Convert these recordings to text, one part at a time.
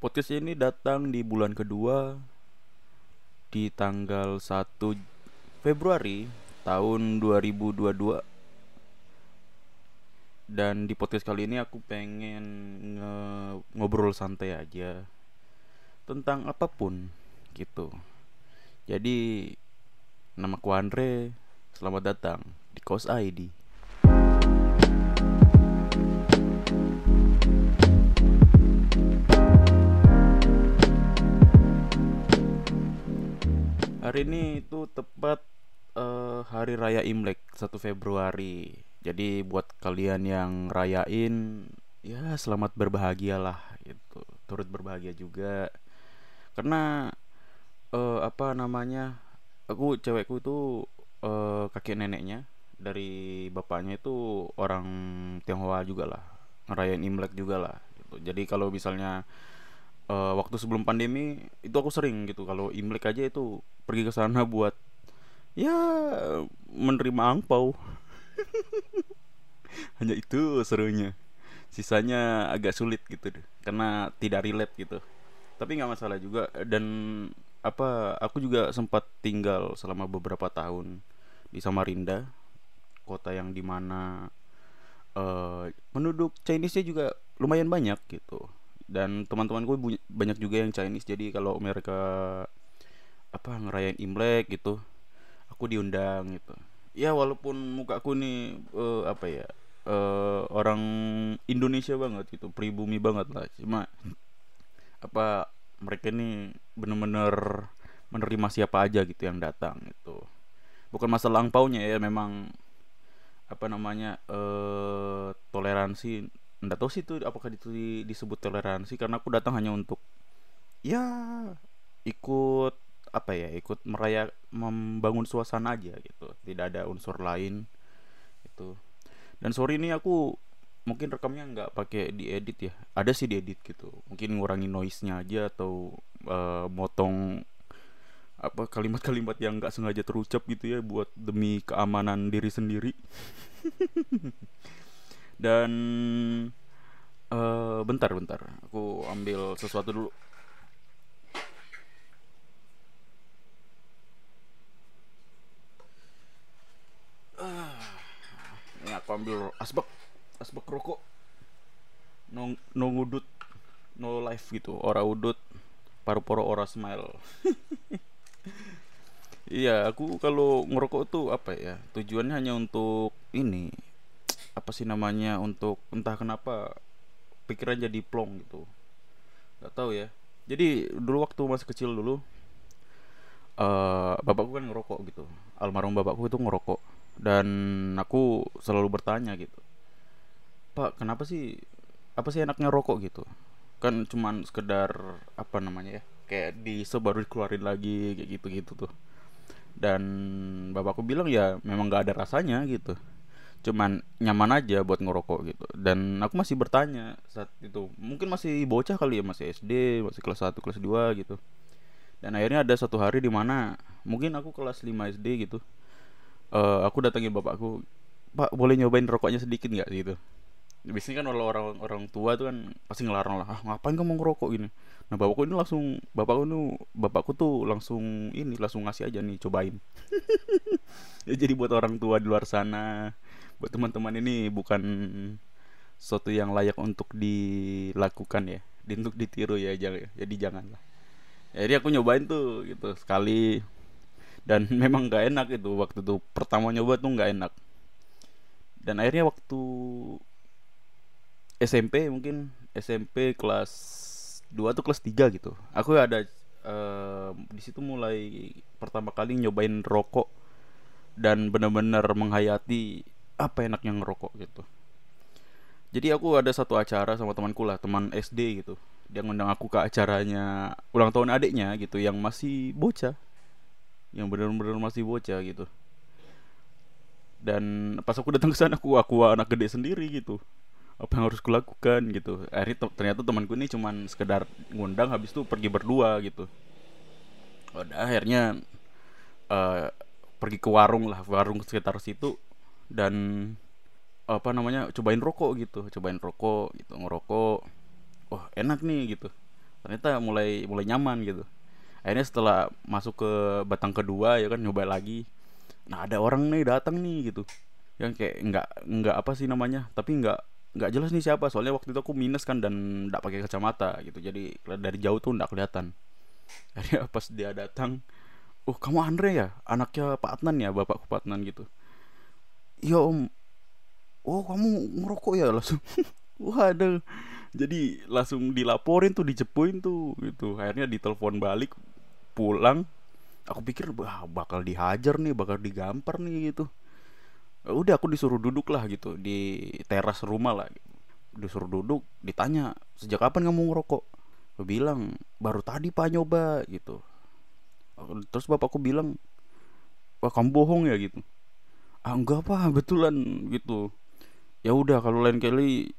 Podcast ini datang di bulan kedua di tanggal 1 Februari tahun 2022 dan di podcast kali ini aku pengen nge ngobrol santai aja tentang apa pun gitu. Jadi nama ku Andre. Selamat datang di Kos ID hari ini itu tepat uh, hari raya Imlek 1 Februari. Jadi buat kalian yang rayain ya selamat berbahagia lah itu turut berbahagia juga. Karena uh, apa namanya aku cewekku itu uh, kakek neneknya dari bapaknya itu orang Tionghoa juga lah ngerayain Imlek juga lah gitu. jadi kalau misalnya uh, waktu sebelum pandemi itu aku sering gitu. Kalau Imlek aja itu pergi ke sana buat ya menerima angpau. Hanya itu serunya. Sisanya agak sulit gitu deh karena tidak relate gitu. Tapi nggak masalah juga. Dan apa aku juga sempat tinggal selama beberapa tahun di Samarinda kota yang di mana uh, penduduk Chinese-nya juga lumayan banyak gitu dan teman-teman gue banyak juga yang Chinese. Jadi kalau mereka apa ngerayain Imlek gitu aku diundang gitu. Ya walaupun muka aku nih uh, apa ya uh, orang Indonesia banget gitu pribumi banget lah. Cuma apa mereka ini bener-bener menerima siapa aja gitu yang datang itu bukan masalah angpaunya ya memang apa namanya uh, toleransi nggak tahu sih itu apakah itu disebut toleransi karena aku datang hanya untuk ya ikut apa ya ikut meraya membangun suasana aja gitu. Tidak ada unsur lain itu dan sorry ini aku mungkin rekamnya nggak pakai diedit ya. Ada sih diedit gitu. Mungkin ngurangi noise nya aja atau uh, motong apa kalimat-kalimat yang nggak sengaja terucap gitu ya buat demi keamanan diri sendiri dan uh, bentar bentar. Aku ambil sesuatu dulu. Uh, ini aku ambil asbak. Asbak rokok. No, no ngudut. No life gitu. Ora udut. Paru-paru ora smile. Iya, aku kalau ngerokok tuh apa ya? Tujuannya hanya untuk ini apa sih namanya untuk entah kenapa pikiran jadi plong gitu. Nggak tahu ya. Jadi dulu waktu masih kecil dulu uh, bapakku kan ngerokok gitu. Almarhum bapakku itu ngerokok. Dan aku selalu bertanya gitu pak kenapa sih apa sih enaknya rokok? gitu. Kan cuman sekedar apa namanya ya kayak di baru dikeluarin lagi kayak gitu gitu tuh. Dan bapakku bilang ya memang nggak ada rasanya gitu cuman nyaman aja buat ngerokok gitu. Dan aku masih bertanya saat itu. Mungkin masih bocah kali ya masih SD masih kelas 1 kelas 2 gitu. Dan akhirnya ada satu hari di mana mungkin aku kelas 5 SD gitu uh, aku datangin bapakku pak boleh nyobain rokoknya sedikit nggak? Gitu. Biasanya kan orang orang tua tuh kan pasti ngelarang lah ah, ngapain kamu ngerokok gini? Nah bapakku ini langsung bapakku tuh bapakku tuh langsung ini langsung ngasih aja nih cobain. Ya jadi buat orang tua di luar sana buat teman-teman ini bukan sesuatu yang layak untuk dilakukan ya. Untuk ditiru ya jangan jadi janganlah. Jadi aku nyobain tuh gitu sekali. Dan memang nggak enak itu waktu itu pertama nyoba tuh nggak enak. Dan akhirnya waktu SMP mungkin SMP kelas 2 tuh kelas 3 gitu. Aku ada uh, di situ mulai pertama kali nyobain rokok dan benar-benar menghayati apa enaknya ngerokok gitu. Jadi aku ada satu acara sama temanku lah teman SD gitu. Dia ngundang aku ke acaranya ulang tahun adiknya gitu yang masih bocah. Yang benar-benar masih bocah gitu. Dan pas aku datang ke sana aku aku anak gede sendiri gitu. Apa yang harus kulakukan gitu. Akhirnya ternyata temanku ini cuman sekedar ngundang habis itu pergi berdua gitu. Udah akhirnya uh, pergi ke warung lah warung sekitar situ dan apa namanya cobain rokok gitu cobain rokok gitu ngerokok. Wah enak nih gitu. Ternyata mulai mulai nyaman gitu. Akhirnya setelah masuk ke batang kedua ya kan nyoba lagi. Nah ada orang nih datang nih gitu. Yang kayak nggak nggak apa sih namanya tapi nggak nggak jelas nih siapa. Soalnya waktu itu aku minus kan dan nggak pakai kacamata gitu. Jadi dari jauh tuh nggak kelihatan. Akhirnya pas dia datang oh kamu Andre ya? Anaknya Pak Adnan ya? Bapakku Pak Adnan gitu iya om. Oh kamu ngerokok ya? Langsung. Ada jadi langsung dilaporin tuh dicepuin tuh gitu. Akhirnya ditelepon balik pulang. Aku pikir wah bakal dihajar nih bakal digampar nih gitu. Ya udah aku disuruh duduk lah gitu. Di teras rumah lah gitu. disuruh duduk ditanya sejak kapan kamu ngerokok? Aku bilang baru tadi pak nyoba gitu. Terus bapakku bilang wah kamu bohong ya gitu ah enggak apa betulan gitu. Ya udah kalau lain kali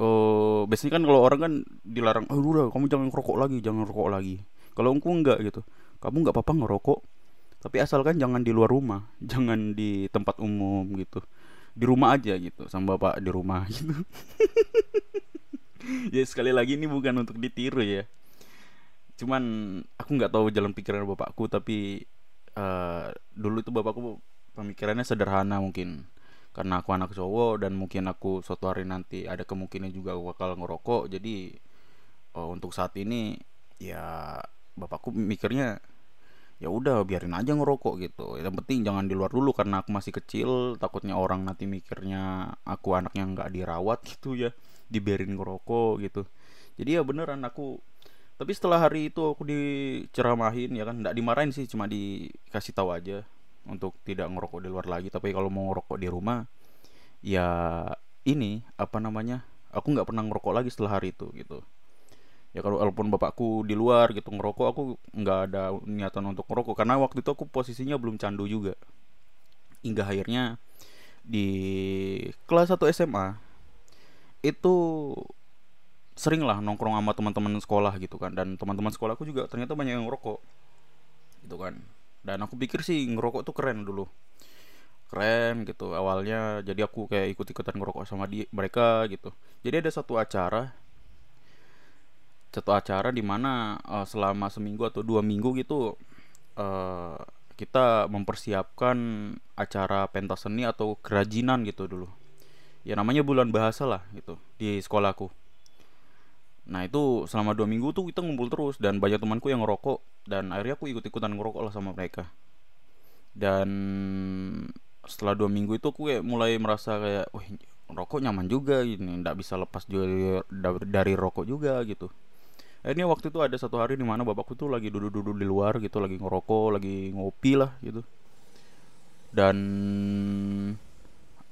uh, biasanya kan kalau orang kan dilarang oh udah kamu jangan ngerokok lagi jangan ngerokok lagi. Kalau aku enggak gitu. Kamu nggak apa-apa ngerokok tapi asalkan jangan di luar rumah jangan di tempat umum gitu. Di rumah aja gitu sama bapak di rumah gitu. Ya sekali lagi ini bukan untuk ditiru ya. Cuman aku nggak tahu jalan pikiran bapakku tapi uh, dulu itu bapakku pemikirannya sederhana mungkin. Karena aku anak cowok dan mungkin aku suatu hari nanti ada kemungkinan juga aku bakal ngerokok. Jadi uh, untuk saat ini ya bapakku mikirnya ya udah biarin aja ngerokok gitu. Yang penting jangan di luar dulu karena aku masih kecil. Takutnya orang nanti mikirnya aku anaknya nggak dirawat gitu ya. Dibiarin ngerokok gitu. Jadi ya beneran aku tapi setelah hari itu aku diceramahin ya kan? Nggak dimarahin sih cuma dikasih tahu aja untuk tidak ngerokok di luar lagi. Tapi kalau mau ngerokok di rumah ya ini apa namanya aku nggak pernah ngerokok lagi setelah hari itu gitu. Ya kalau walaupun bapakku di luar gitu ngerokok aku nggak ada niatan untuk ngerokok. Karena waktu itu aku posisinya belum candu juga. Hingga akhirnya di kelas 1 SMA itu sering lah nongkrong sama teman-teman sekolah gitu kan. Dan teman-teman sekolahku juga ternyata banyak yang ngerokok gitu kan dan aku pikir sih ngerokok tuh keren dulu. Keren gitu. Awalnya jadi aku kayak ikut-ikutan ngerokok sama di mereka gitu. Jadi ada satu acara satu acara di mana uh, selama seminggu atau dua minggu gitu uh, kita mempersiapkan acara pentas seni atau kerajinan gitu dulu. Ya namanya bulan bahasa lah gitu di sekolahku nah itu selama dua minggu tuh kita ngumpul terus dan banyak temanku yang ngerokok dan akhirnya aku ikut ikutan ngerokok lah sama mereka. Dan setelah dua minggu itu aku kayak mulai merasa kayak wah rokok nyaman juga ini ndak bisa lepas dari dari rokok juga gitu. Ini waktu itu ada satu hari di mana bapakku tuh lagi duduk-duduk di luar gitu lagi ngerokok lagi ngopi lah gitu. Dan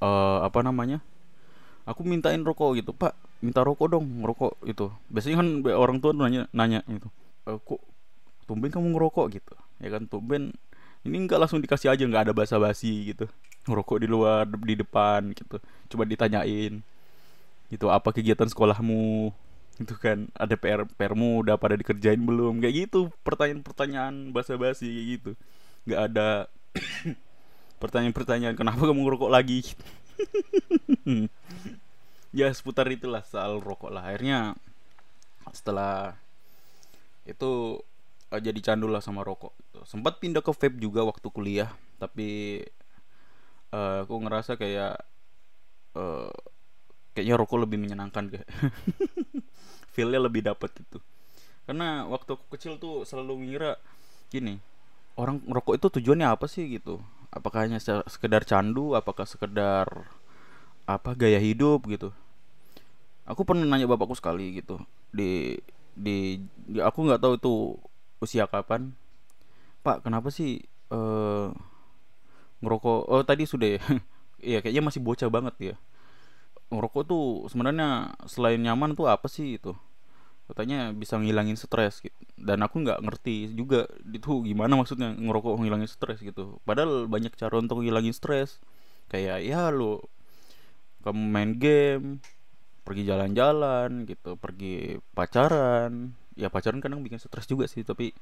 uh, apa namanya aku mintain rokok gitu pak minta rokok dong ngerokok itu biasanya kan orang tua nanya nanya gitu e, kok tumben kamu ngerokok? gitu. Ya kan tumben. Ini enggak langsung dikasih aja nggak ada basa-basi gitu. Ngerokok di luar di depan gitu. Coba ditanyain gitu apa kegiatan sekolahmu? Itu kan ada PR PRmu udah pada dikerjain belum? Kayak gitu pertanyaan-pertanyaan basa-basi kayak gitu. Nggak ada pertanyaan-pertanyaan kenapa kamu ngerokok lagi ya seputar itulah soal rokok lah akhirnya setelah itu uh, jadi candu lah sama rokok. Sempat pindah ke vape juga waktu kuliah tapi uh, aku ngerasa kayak uh, kayaknya rokok lebih menyenangkan kayak feelnya lebih dapat itu. Karena waktu aku kecil tuh selalu ngira gini orang ngerokok itu tujuannya apa sih? gitu. Apakah hanya sekedar candu? Apakah sekedar apa gaya hidup? Gitu aku pernah nanya bapakku sekali gitu. Di di, di aku nggak tahu itu usia kapan. Pak kenapa sih uh, ngerokok? Oh tadi sudah ya? Iya kayaknya masih bocah banget ya. Ngerokok tuh sebenarnya selain nyaman tuh apa sih itu? Katanya bisa ngilangin stres gitu. dan aku nggak ngerti juga itu gimana maksudnya ngerokok ngilangin stres gitu. Padahal banyak cara untuk ngilangin stres. Kayak ya lo kamu main game pergi jalan-jalan gitu pergi pacaran. Ya pacaran kadang bikin stres juga sih tapi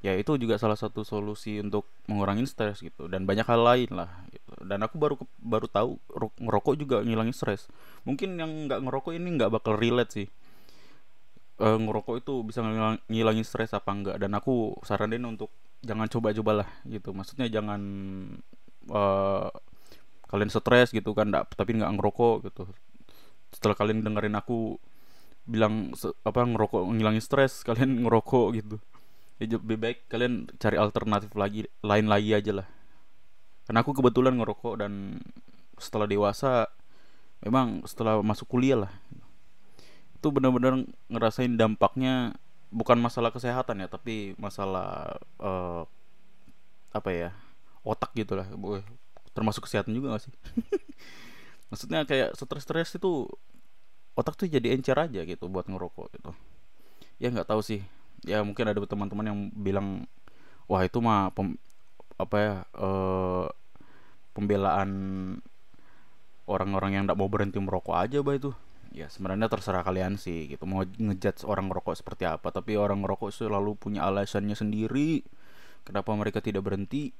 ya itu juga salah satu solusi untuk mengurangi stres gitu dan banyak hal lain lah gitu. dan aku baru baru tahu ngerokok juga ngilangin stres. Mungkin yang nggak ngerokok ini nggak bakal relate sih. Uh, ngerokok itu bisa ngilang, ngilangin stres apa enggak dan aku saranin untuk jangan coba-coba lah gitu. Maksudnya jangan uh, kalian stres gitu kan tapi nggak ngerokok gitu setelah kalian dengerin aku bilang apa ngerokok ngilangin stres kalian ngerokok gitu. Ya lebih baik kalian cari alternatif lagi lain lagi aja lah. Karena aku kebetulan ngerokok dan setelah dewasa memang setelah masuk kuliah lah. Itu benar-benar ngerasain dampaknya bukan masalah kesehatan ya tapi masalah uh, apa ya otak gitu lah. Termasuk kesehatan juga gak sih maksudnya kayak stres-stres itu otak tuh jadi encer aja gitu buat ngerokok gitu. Ya nggak tahu sih. Ya mungkin ada teman-teman yang bilang wah itu mah pem, apa ya uh, pembelaan orang-orang yang tidak mau berhenti merokok aja bah itu ya sebenarnya terserah kalian sih gitu mau ngejudge orang ngerokok seperti apa. Tapi orang ngerokok selalu punya alasannya sendiri kenapa mereka tidak berhenti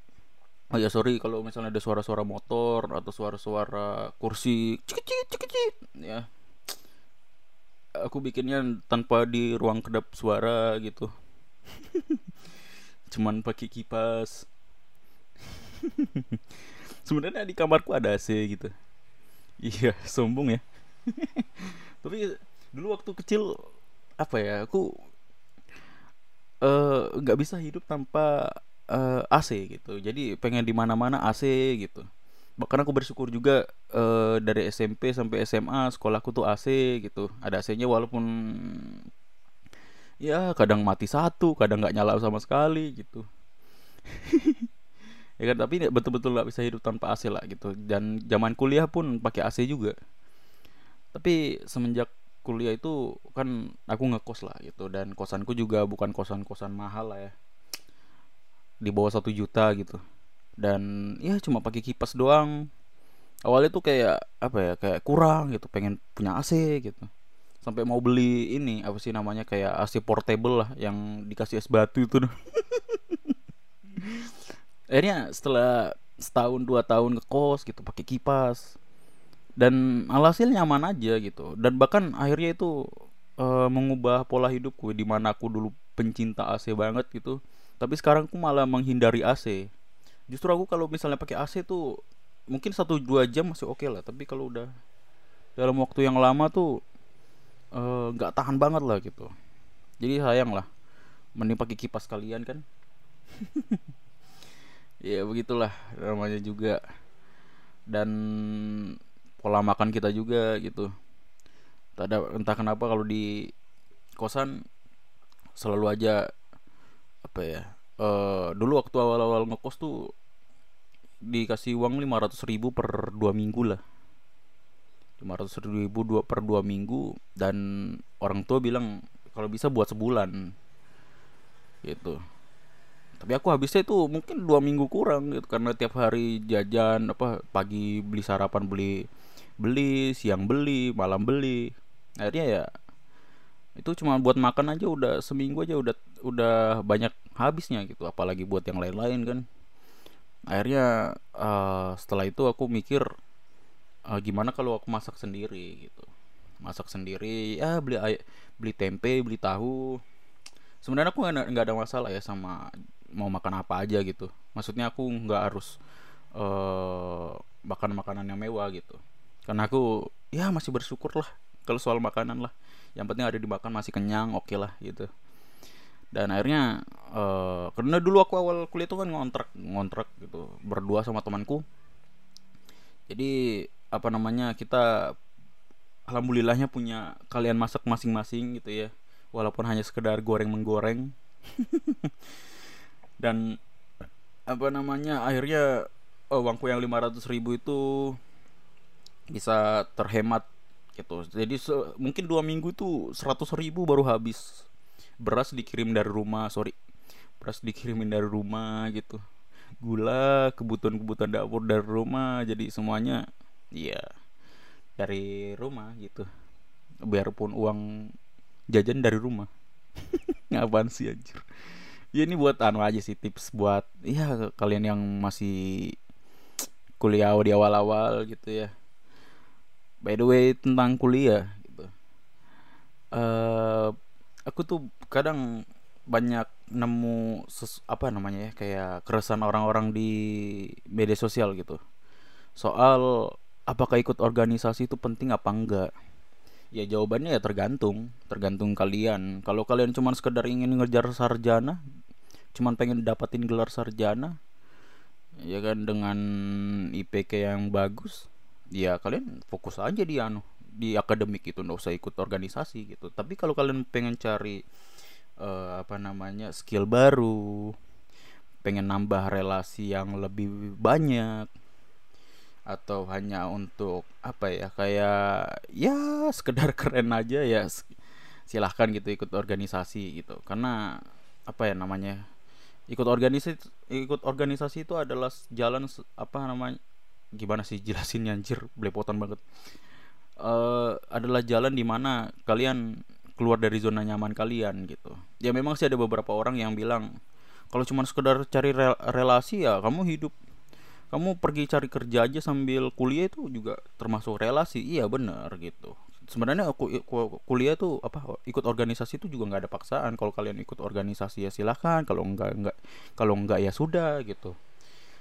oh ya sorry kalau misalnya ada suara-suara motor atau suara-suara kursi cekicit cekicit ya. Aku bikinnya tanpa di ruang kedap suara gitu. Cuman pakai kipas. Sebenarnya di kamarku ada AC gitu. Iya sombong ya. Tapi dulu waktu kecil apa ya aku eh, nggak uh, bisa hidup tanpa uh, eh, AC gitu. Jadi pengen di mana mana AC gitu. Bahkan aku bersyukur juga uh, dari SMP sampai SMA sekolahku tuh AC gitu. Ada AC-nya walaupun ya kadang mati satu kadang nggak nyala sama sekali gitu. Ya kan tapi betul-betul nggak bisa hidup tanpa AC lah gitu. Dan zaman kuliah pun pakai AC juga. Tapi semenjak kuliah itu kan aku ngekos lah gitu. Dan kosanku juga bukan kosan-kosan mahal lah ya di bawah satu juta gitu. Dan ya cuma pakai kipas doang. Awalnya tuh kayak apa ya kayak kurang gitu pengen punya AC gitu. Sampai mau beli ini apa sih namanya kayak AC portable lah yang dikasih es batu itu akhirnya setelah setahun dua tahun ngekos gitu pakai kipas. Dan alhasil nyaman aja gitu. Dan bahkan akhirnya itu uh, mengubah pola hidupku di mana aku dulu pencinta AC banget gitu tapi sekarang aku malah menghindari AC justru aku kalau misalnya pakai AC tuh mungkin satu dua jam masih oke okay lah. Tapi kalau udah dalam waktu yang lama tuh eh, nggak uh, tahan banget lah gitu. Jadi sayang lah. Mending pakai kipas kalian kan. Ya begitulah namanya juga. Dan pola makan kita juga gitu. Tak ada entah kenapa kalau di kosan selalu aja apa ya uh, dulu waktu awal-awal ngekos tuh dikasih uang lima ratus ribu per dua minggu lah. lima ratus ribu dua per dua minggu dan orang tua bilang kalau bisa buat sebulan gitu. Tapi aku habisnya itu mungkin dua minggu kurang gitu karena tiap hari jajan apa pagi beli sarapan beli beli siang beli malam beli. Akhirnya ya itu cuma buat makan aja udah seminggu aja udah udah banyak habisnya gitu. Apalagi buat yang lain-lain kan. Akhirnya uh, setelah itu aku mikir uh, gimana kalau aku masak sendiri gitu. Masak sendiri ya beli beli tempe beli tahu. Sebenarnya aku nggak ada masalah ya sama mau makan apa aja gitu. Maksudnya aku nggak harus uh, makan makanan yang mewah gitu. Karena aku ya masih bersyukur lah kalau soal makanan lah yang penting ada dimakan masih kenyang oke okay lah gitu. Dan akhirnya uh, karena dulu aku awal kuliah tuh kan ngontrak ngontrak gitu berdua sama temanku. Jadi apa namanya kita alhamdulillahnya punya kalian masak masing-masing gitu ya. Walaupun hanya sekedar goreng menggoreng. Dan apa namanya akhirnya oh, uangku yang 500 ribu itu bisa terhemat gitu. Jadi se mungkin dua minggu tuh seratus ribu baru habis. Beras dikirim dari rumah sorry. Beras dikirimin dari rumah gitu. Gula kebutuhan-kebutuhan dapur dari rumah jadi semuanya iya dari rumah gitu. Biarpun uang jajan dari rumah. Ngapain sih anjir? Ya ini buat anu aja sih tips buat ya kalian yang masih kuliah di awal-awal gitu ya by the way tentang kuliah gitu. Uh, aku tuh kadang banyak nemu ses, apa namanya ya kayak keresahan orang-orang di media sosial gitu. Soal apakah ikut organisasi itu penting apa enggak? Ya jawabannya ya tergantung tergantung kalian. Kalau kalian cuma sekedar ingin ngejar sarjana cuman pengen dapatin gelar sarjana ya kan dengan IPK yang bagus ya kalian fokus aja di anu di akademik itu nggak usah ikut organisasi gitu. Tapi kalau kalian pengen cari uh, apa namanya skill baru pengen nambah relasi yang lebih banyak atau hanya untuk apa ya kayak ya sekedar keren aja ya silahkan gitu ikut organisasi gitu. Karena apa ya namanya ikut organisasi ikut organisasi itu adalah jalan apa namanya gimana sih jelasin anjir belepotan banget. Uh, adalah jalan di mana kalian keluar dari zona nyaman kalian gitu. Ya memang sih ada beberapa orang yang bilang kalau cuma sekedar cari re relasi ya kamu hidup. Kamu pergi cari kerja aja sambil kuliah itu juga termasuk relasi. Iya bener gitu. Sebenarnya aku, kuliah tuh apa ikut organisasi itu juga nggak ada paksaan. Kalau kalian ikut organisasi ya silahkan kalau enggak enggak kalau enggak ya sudah gitu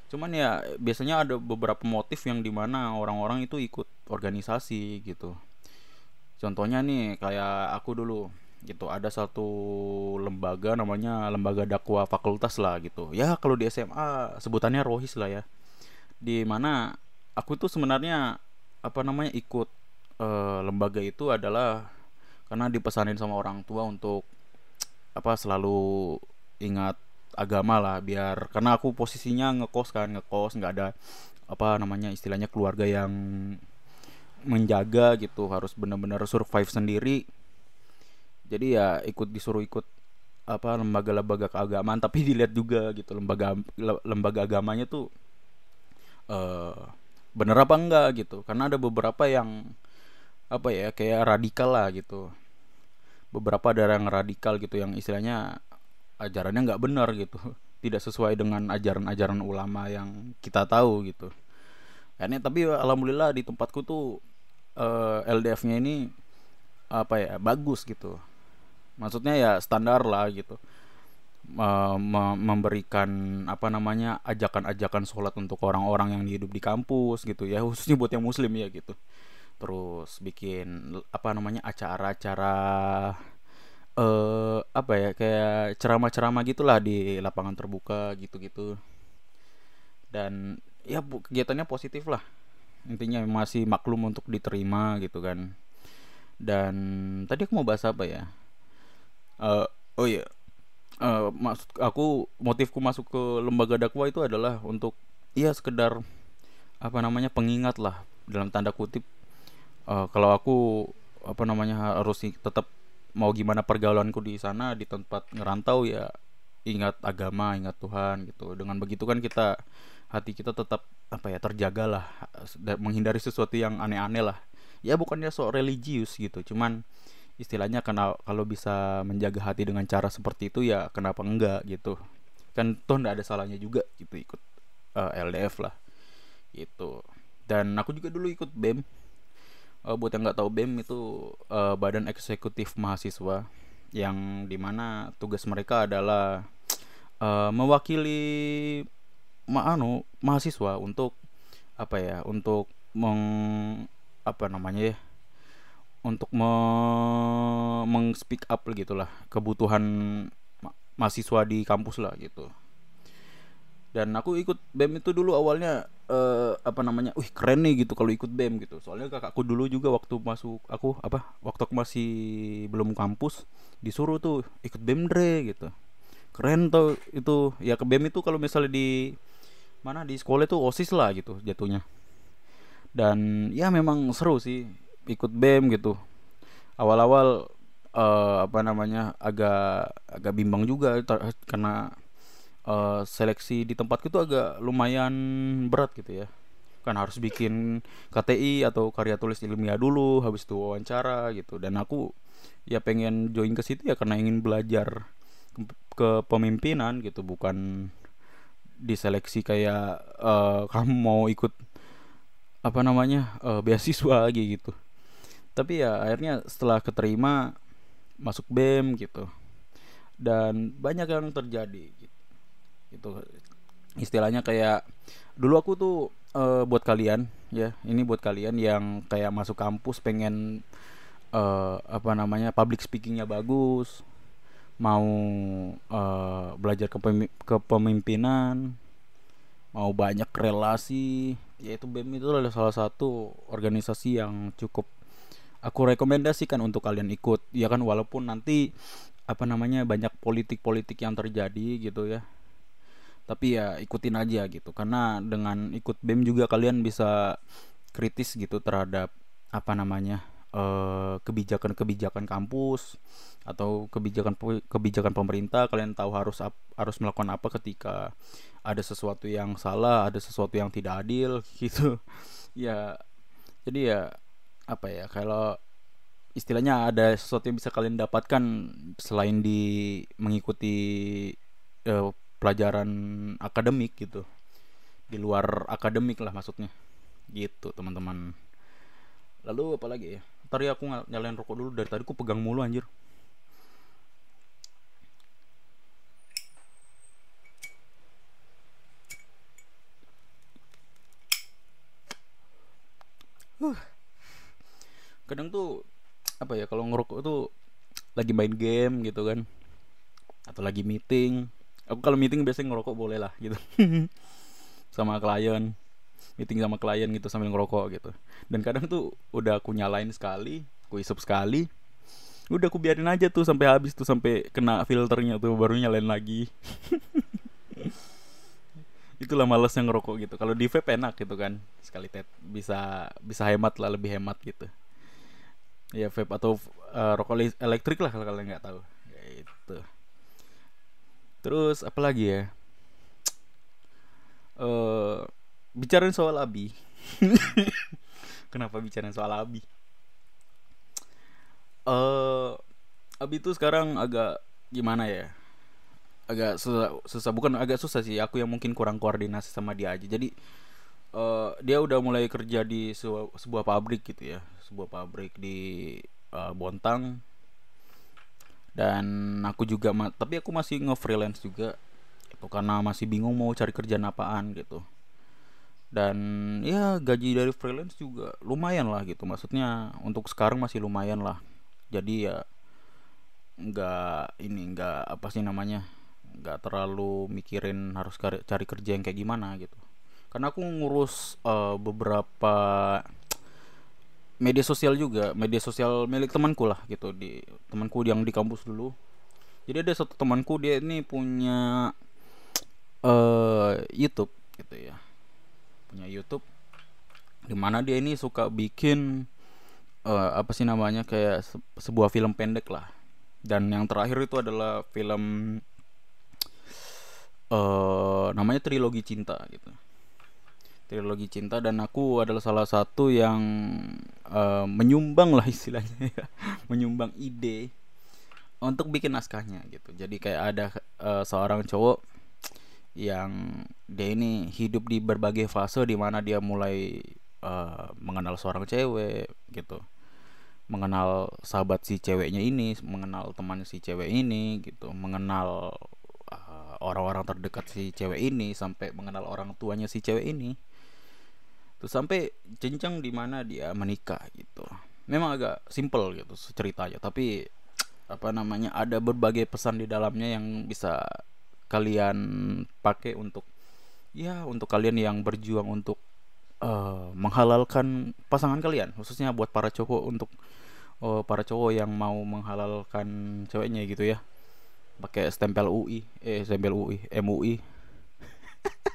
cuman ya biasanya ada beberapa motif yang di mana orang-orang itu ikut organisasi gitu. Contohnya nih kayak aku dulu gitu. Ada satu lembaga namanya lembaga dakwah fakultas lah gitu. Ya kalau di SMA sebutannya rohis lah ya. Di mana aku tuh sebenarnya apa namanya ikut uh, lembaga itu adalah karena dipesanin sama orang tua untuk apa selalu ingat agama lah biar karena aku posisinya ngekos kan ngekos nggak ada apa namanya istilahnya keluarga yang menjaga gitu harus benar-benar survive sendiri. Jadi ya ikut disuruh ikut apa lembaga-lembaga keagamaan tapi dilihat juga gitu lembaga lembaga agamanya tuh uh, bener apa enggak gitu. Karena ada beberapa yang apa ya kayak radikal lah gitu. Beberapa ada yang radikal gitu yang istilahnya ajarannya nggak benar gitu. Tidak sesuai dengan ajaran-ajaran ulama yang kita tahu gitu. Ini tapi alhamdulillah di tempatku tuh uh, eh, LDF-nya ini apa ya bagus gitu. Maksudnya ya standar lah gitu. Memberikan apa namanya ajakan-ajakan sholat untuk orang-orang yang hidup di kampus gitu ya. Khususnya buat yang muslim ya gitu. Terus bikin apa namanya acara-acara uh, apa ya kayak ceramah-ceramah gitulah di lapangan terbuka gitu-gitu. Dan ya kegiatannya positif lah. Intinya masih maklum untuk diterima gitu kan. Dan tadi aku mau bahas apa ya? Uh, oh iya. Uh, maksud aku motifku masuk ke lembaga dakwah itu adalah untuk iya sekedar apa namanya pengingat lah. Dalam tanda kutip uh, kalau aku apa namanya harus tetap mau gimana pergaulanku di sana di tempat ngerantau ya ingat agama ingat Tuhan gitu. Dengan begitu kan kita hati kita tetap apa ya terjaga lah menghindari sesuatu yang aneh-aneh lah. Ya bukannya sok religius gitu cuman istilahnya karena kalau bisa menjaga hati dengan cara seperti itu ya kenapa enggak gitu. Kan toh nggak ada salahnya juga gitu ikut uh, eh, LDF lah gitu. Dan aku juga dulu ikut BEM uh, buat yang nggak tahu BEM itu uh, badan eksekutif mahasiswa yang di mana tugas mereka adalah uh, mewakili ma anu mahasiswa untuk apa ya untuk meng apa namanya ya untuk me meng speak up gitulah kebutuhan ma mahasiswa di kampus lah gitu dan aku ikut bem itu dulu awalnya uh, apa namanya wih keren nih gitu kalau ikut bem gitu. Soalnya kakakku dulu juga waktu masuk aku apa waktu aku masih belum kampus disuruh tuh ikut bem dre gitu. Keren tuh itu. Ya ke bem itu kalau misalnya di mana di sekolah itu osis lah gitu jatuhnya. Dan ya memang seru sih ikut bem gitu. Awal-awal uh, apa namanya agak agak bimbang juga karena uh, seleksi di tempatku itu agak lumayan berat gitu ya. Kan harus bikin KTI atau karya tulis ilmiah dulu habis itu wawancara gitu. Dan aku ya pengen join ke situ ya karena ingin belajar ke, pemimpinan gitu bukan diseleksi kayak uh, kamu mau ikut apa namanya uh, beasiswa lagi gitu. Tapi ya akhirnya setelah keterima masuk bem gitu. Dan banyak yang terjadi gitu. Istilahnya kayak dulu aku tuh uh, buat kalian ya ini buat kalian yang kayak masuk kampus pengen uh, apa namanya public speakingnya bagus mau uh, belajar kepemimpinan mau banyak relasi yaitu BEM itu adalah salah satu organisasi yang cukup aku rekomendasikan untuk kalian ikut ya kan walaupun nanti apa namanya banyak politik-politik yang terjadi gitu ya tapi ya ikutin aja gitu. Karena dengan ikut BEM juga kalian bisa kritis gitu terhadap apa namanya eh, kebijakan-kebijakan kampus atau kebijakan kebijakan pemerintah. Kalian tahu harus harus melakukan apa ketika ada sesuatu yang salah ada sesuatu yang tidak adil gitu. Ya jadi ya apa ya kalau istilahnya ada sesuatu yang bisa kalian dapatkan selain di mengikuti uh, pelajaran akademik gitu. Di luar akademik lah maksudnya. Gitu teman-teman. Lalu apa lagi ya? Tadi aku nyalain rokok dulu. Dari tadi aku pegang mulu anjir. Uh. kadang tuh apa ya kalau ngerokok tuh lagi main game gitu kan. Atau lagi meeting aku kalau meeting biasanya ngerokok boleh lah gitu. Sama klien meeting sama klien gitu sambil ngerokok gitu. Dan kadang tuh udah aku nyalain sekali aku isep sekali udah aku biarin aja tuh sampai habis tuh sampai kena filternya tuh baru nyalain lagi. Itulah males yang ngerokok gitu. Kalau di vape enak gitu kan sekali tet bisa bisa hemat lah lebih hemat gitu. Ya vape atau uh, rokok elektrik lah kalau kalian nggak tahu Terus apa lagi ya? Uh, bicarain soal Abi. Kenapa bicarain soal Abi? Uh, Abi tuh sekarang agak gimana ya? Agak susah, susah bukan agak susah sih. Aku yang mungkin kurang koordinasi sama dia aja. Jadi uh, dia udah mulai kerja di sebuah, sebuah pabrik gitu ya, sebuah pabrik di uh, Bontang dan aku juga tapi aku masih nge-freelance juga itu karena masih bingung mau cari kerjaan apaan gitu. Dan ya gaji dari freelance juga lumayan lah gitu maksudnya untuk sekarang masih lumayan lah. Jadi ya nggak ini nggak apa sih namanya nggak terlalu mikirin harus cari kerja yang kayak gimana gitu. Karena aku ngurus uh, beberapa media sosial juga media sosial milik temanku lah gitu di temanku yang di kampus dulu. Jadi ada satu temanku dia ini punya uh, YouTube gitu ya. Punya YouTube di mana dia ini suka bikin uh, apa sih namanya kayak se sebuah film pendek lah. Dan yang terakhir itu adalah film uh, namanya trilogi cinta gitu trilogi cinta dan aku adalah salah satu yang uh, menyumbang lah istilahnya ya. Menyumbang ide untuk bikin naskahnya gitu. Jadi kayak ada uh, seorang cowok yang dia ini hidup di berbagai fase di mana dia mulai uh, mengenal seorang cewek gitu. Mengenal sahabat si ceweknya ini mengenal teman si cewek ini gitu. Mengenal orang-orang uh, terdekat si cewek ini sampai mengenal orang tuanya si cewek ini Terus sampai jenjang di mana dia menikah gitu. Memang agak simple gitu ceritanya, tapi apa namanya ada berbagai pesan di dalamnya yang bisa kalian pakai untuk ya untuk kalian yang berjuang untuk uh, menghalalkan pasangan kalian khususnya buat para cowok untuk uh, para cowok yang mau menghalalkan ceweknya gitu ya pakai stempel UI eh stempel UI MUI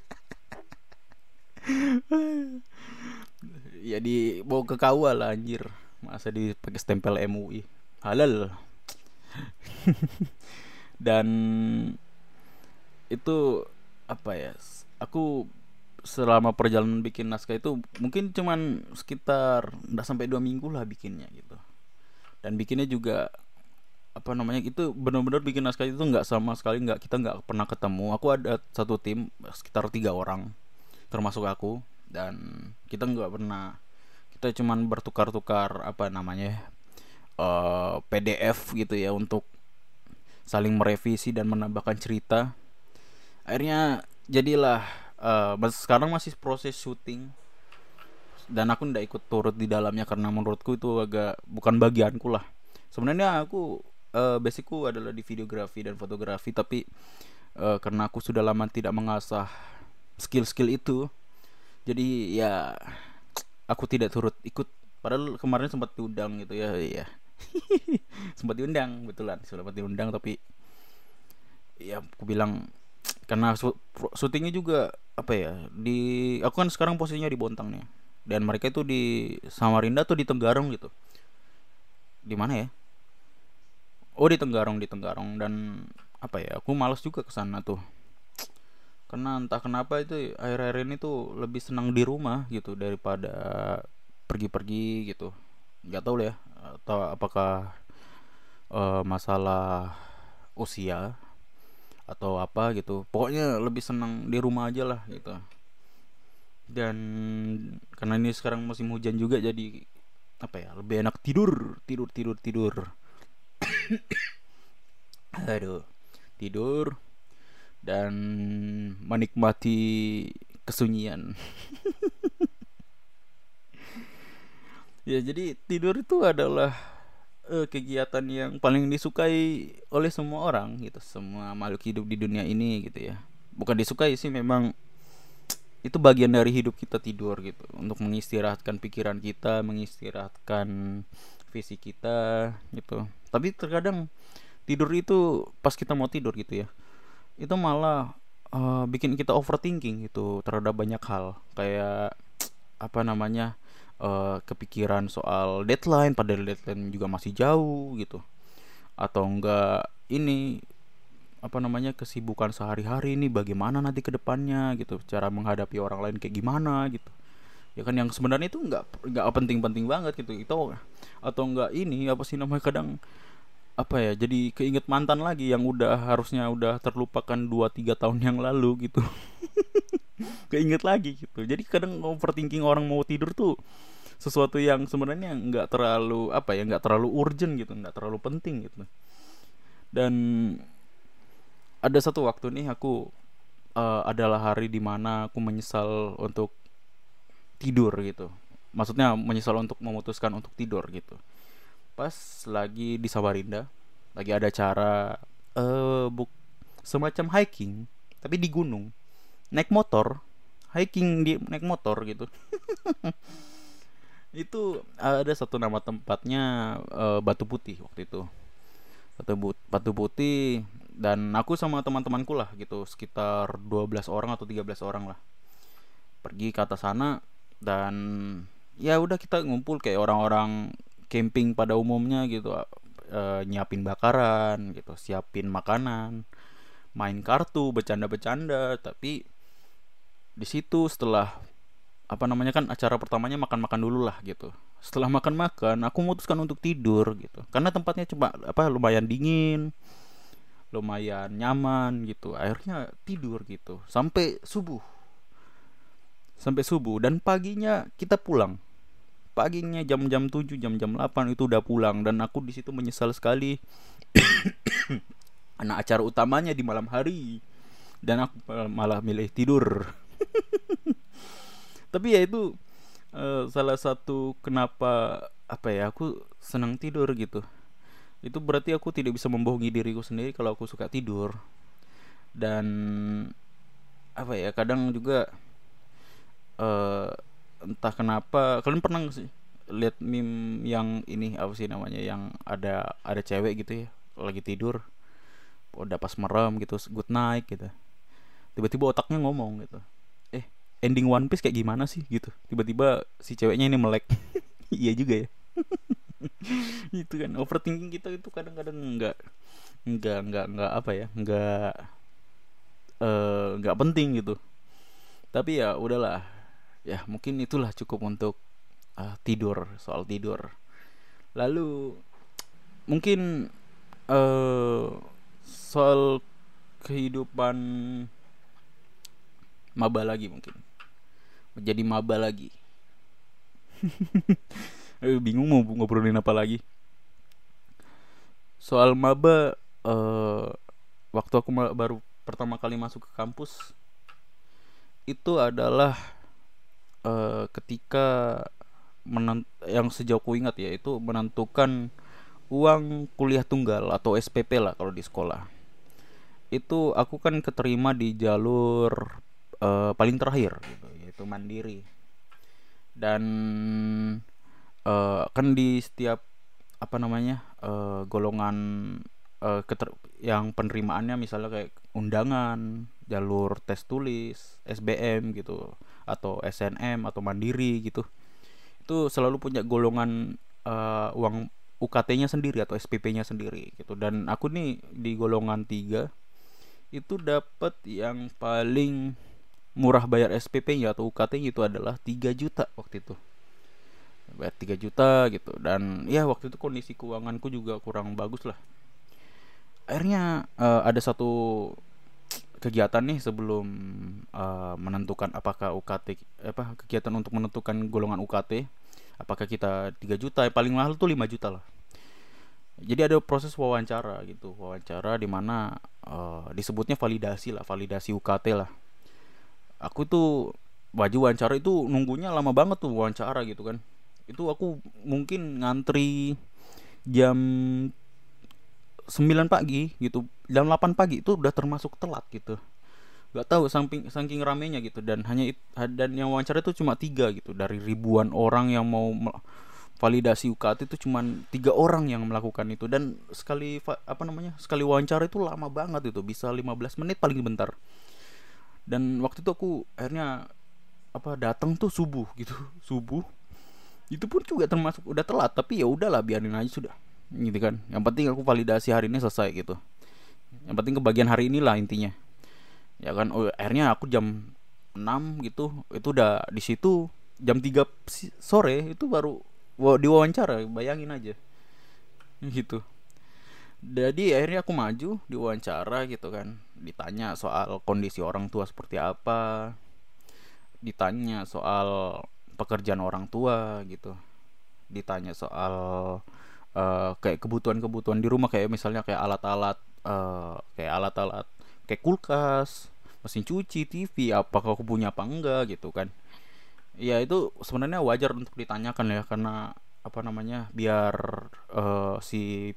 ya di bawa ke KUA lah anjir. Masa dipakai stempel MUI halal. Dan itu apa ya aku selama perjalanan bikin naskah itu mungkin cuman sekitar nggak sampai dua minggu lah bikinnya gitu. Dan bikinnya juga apa namanya itu benar-benar bikin naskah itu nggak sama sekali nggak kita nggak pernah ketemu. Aku ada satu tim sekitar tiga orang termasuk aku dan kita nggak pernah kita cuman bertukar-tukar apa namanya uh, PDF gitu ya untuk saling merevisi dan menambahkan cerita. Akhirnya jadilah uh, sekarang masih proses syuting. Dan aku ndak ikut turut di dalamnya karena menurutku itu agak bukan bagianku lah. Sebenarnya aku uh, basicku adalah di videografi dan fotografi tapi uh, karena aku sudah lama tidak mengasah skill-skill itu. Jadi ya aku tidak turut ikut. Padahal kemarin sempat diundang gitu ya iya. Sempat diundang betulan sempat diundang tapi ya aku bilang karena syutingnya juga apa ya di aku kan sekarang posisinya di Bontang nih. Dan mereka itu di Samarinda tuh di Tenggarong gitu. Di mana ya? Oh di Tenggarong di Tenggarong. Dan apa ya aku malas juga ke sana tuh karena entah kenapa itu akhir-akhir ini tuh lebih senang di rumah gitu daripada pergi-pergi gitu. Nggak tahu ya atau apakah uh, masalah usia atau apa gitu. Pokoknya lebih senang di rumah aja lah gitu. Dan karena ini sekarang musim hujan juga jadi apa ya lebih enak tidur tidur tidur tidur. Aduh tidur dan menikmati kesunyian. Ya jadi tidur itu adalah uh, kegiatan yang paling disukai oleh semua orang gitu semua makhluk hidup di dunia ini gitu ya. Bukan disukai sih memang itu bagian dari hidup kita tidur gitu untuk mengistirahatkan pikiran kita mengistirahatkan visi kita gitu. Tapi terkadang tidur itu pas kita mau tidur gitu ya itu malah uh, bikin kita overthinking gitu terhadap banyak hal. Kayak apa namanya uh, kepikiran soal deadline padahal deadline juga masih jauh gitu. Atau enggak ini apa namanya kesibukan sehari-hari ini bagaimana nanti ke depannya gitu. Cara menghadapi orang lain kayak gimana gitu. Ya kan yang sebenarnya itu nggak nggak penting-penting banget gitu. Itu atau enggak ini apa sih namanya kadang apa ya jadi keinget mantan lagi yang udah harusnya udah terlupakan 2-3 tahun yang lalu gitu. Keinget lagi gitu. Jadi kadang overthinking orang mau tidur tuh sesuatu yang sebenarnya nggak terlalu apa ya nggak terlalu urgent gitu nggak terlalu penting gitu. Dan ada satu waktu nih aku uh, adalah hari di mana aku menyesal untuk tidur gitu. Maksudnya menyesal untuk memutuskan untuk tidur gitu pas lagi di Samarinda lagi ada cara uh, buk semacam hiking tapi di gunung. Naik motor hiking di naik motor gitu. Itu ada satu nama tempatnya uh, Batu Putih waktu itu. Batu, Batu Putih dan aku sama teman-temanku lah gitu sekitar 12 orang atau 13 orang lah. Pergi ke atas sana dan ya udah kita ngumpul kayak orang-orang camping pada umumnya gitu e, nyiapin bakaran gitu siapin makanan main kartu bercanda-bercanda. Tapi di situ setelah apa namanya kan acara pertamanya makan-makan dulu lah gitu. Setelah makan-makan aku memutuskan untuk tidur gitu. Karena tempatnya coba apa lumayan dingin lumayan nyaman gitu. Akhirnya tidur gitu sampai subuh. Sampai subuh dan paginya kita pulang paginya jam-jam 7 jam-jam 8 itu udah pulang. Dan aku di situ menyesal sekali. Anak acara utamanya di malam hari. Dan aku malah milih tidur. Tapi ya itu uh, salah satu kenapa apa ya aku senang tidur gitu. Itu berarti aku tidak bisa membohongi diriku sendiri kalau aku suka tidur. Dan apa ya kadang juga uh, entah kenapa kalian pernah sih lihat meme yang ini apa sih namanya yang ada ada cewek gitu ya lagi tidur udah pas merem gitu good night gitu. Tiba-tiba otaknya ngomong gitu eh ending One Piece kayak gimana sih? gitu. Tiba-tiba si ceweknya ini melek. Iya juga ya. Itu kan overthinking kita itu kadang-kadang nggak nggak nggak nggak apa ya nggak eh, nggak uh, penting gitu. Tapi ya udahlah ya mungkin itulah cukup untuk uh, tidur soal tidur. Lalu mungkin uh, soal kehidupan maba lagi mungkin. Menjadi maba lagi. Eh, bingung mau ngobrolin apa lagi. Soal maba uh, waktu aku baru pertama kali masuk ke kampus itu adalah uh, ketika menent yang sejauh ku ingat ya itu menentukan uang kuliah tunggal atau SPP lah kalau di sekolah. Itu aku kan keterima di jalur uh, paling terakhir gitu yaitu mandiri. Dan uh, kan di setiap apa namanya uh, golongan uh, keter yang penerimaannya misalnya kayak undangan jalur tes tulis SBM gitu atau SNM atau mandiri gitu. Itu selalu punya golongan uh, uang UKT-nya sendiri atau SPP-nya sendiri gitu. Dan aku nih di golongan tiga itu dapat yang paling murah bayar SPP-nya atau UKT-nya itu adalah 3 juta waktu itu. Bayar 3 juta gitu. Dan ya waktu itu kondisi keuanganku juga kurang bagus lah. Akhirnya uh, ada satu kegiatan nih sebelum uh, menentukan apakah UKT apa kegiatan untuk menentukan golongan UKT apakah kita 3 juta ya paling mahal tuh 5 juta lah. Jadi ada proses wawancara gitu wawancara di mana uh, disebutnya validasi lah validasi UKT lah. Aku tuh baju wawancara itu nunggunya lama banget tuh wawancara gitu kan. Itu aku mungkin ngantri jam 9 pagi gitu jam 8 pagi itu udah termasuk telat gitu. Nggak tahu saking saking ramenya gitu. Dan hanya dan yang wawancara itu cuma tiga gitu. Dari ribuan orang yang mau validasi UKT itu cuma tiga orang yang melakukan itu. Dan sekali apa namanya sekali wawancara itu lama banget itu. Bisa 15 menit paling bentar dan waktu itu aku akhirnya apa datang tuh subuh gitu. Subuh. Itu pun juga termasuk udah telat. Tapi ya udahlah biarin aja sudah. Gitu kan. Yang penting aku validasi hari ini selesai gitu yang penting kebagian hari inilah intinya. Ya kan oh, akhirnya aku jam 6 gitu itu udah di situ jam 3 sore itu baru diwawancara bayangin aja. Gitu. Jadi akhirnya aku maju diwawancara gitu kan. Ditanya soal kondisi orang tua seperti apa ditanya soal pekerjaan orang tua gitu. Ditanya soal uh, kayak kebutuhan-kebutuhan di rumah kayak misalnya kayak alat-alat uh, kayak alat-alat kayak kulkas mesin cuci TV apakah aku punya apa enggak gitu kan. Ya itu sebenarnya wajar untuk ditanyakan ya karena apa namanya biar uh, si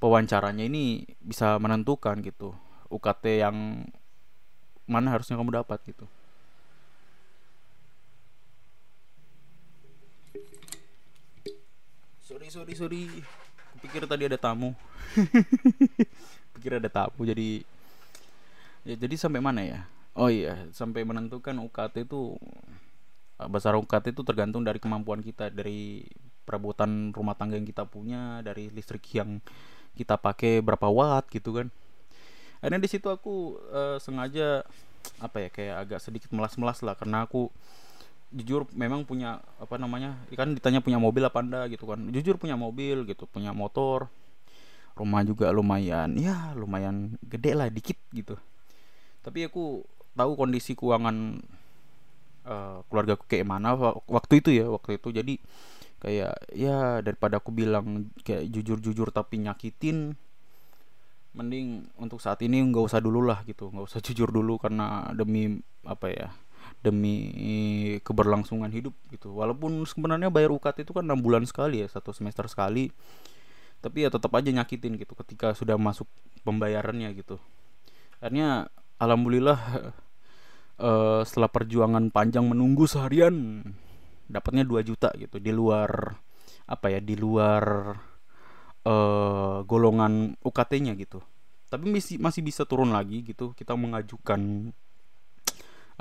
pewawancaranya ini bisa menentukan gitu UKT yang mana harusnya kamu dapat gitu. Sorry sorry sorry pikir tadi ada tamu. Pikir ada tamu jadi ya jadi sampai mana ya? Oh iya sampai menentukan UKT itu eh, besar UKT itu tergantung dari kemampuan kita dari perabotan rumah tangga yang kita punya dari listrik yang kita pakai berapa watt gitu kan. Akhirnya di situ aku uh, sengaja apa ya kayak agak sedikit melas-melas lah karena aku jujur memang punya apa namanya kan ditanya punya mobil apa anda gitu kan. Jujur punya mobil gitu punya motor. Rumah juga lumayan ya lumayan gede lah dikit gitu. Tapi aku tahu kondisi keuangan uh, keluarga aku kayak mana waktu itu ya waktu itu. Jadi kayak ya daripada aku bilang kayak jujur-jujur tapi nyakitin mending untuk saat ini nggak usah dulu lah gitu. Nggak usah jujur dulu karena demi apa ya demi keberlangsungan hidup gitu. Walaupun sebenarnya bayar UKT itu kan enam bulan sekali ya satu semester sekali. Tapi ya tetap aja nyakitin gitu ketika sudah masuk pembayarannya gitu. Akhirnya alhamdulillah uh, setelah perjuangan panjang menunggu seharian dapatnya 2 juta gitu. Di luar apa ya di luar uh, golongan UKT-nya gitu. Tapi masih masih bisa turun lagi gitu. Kita mengajukan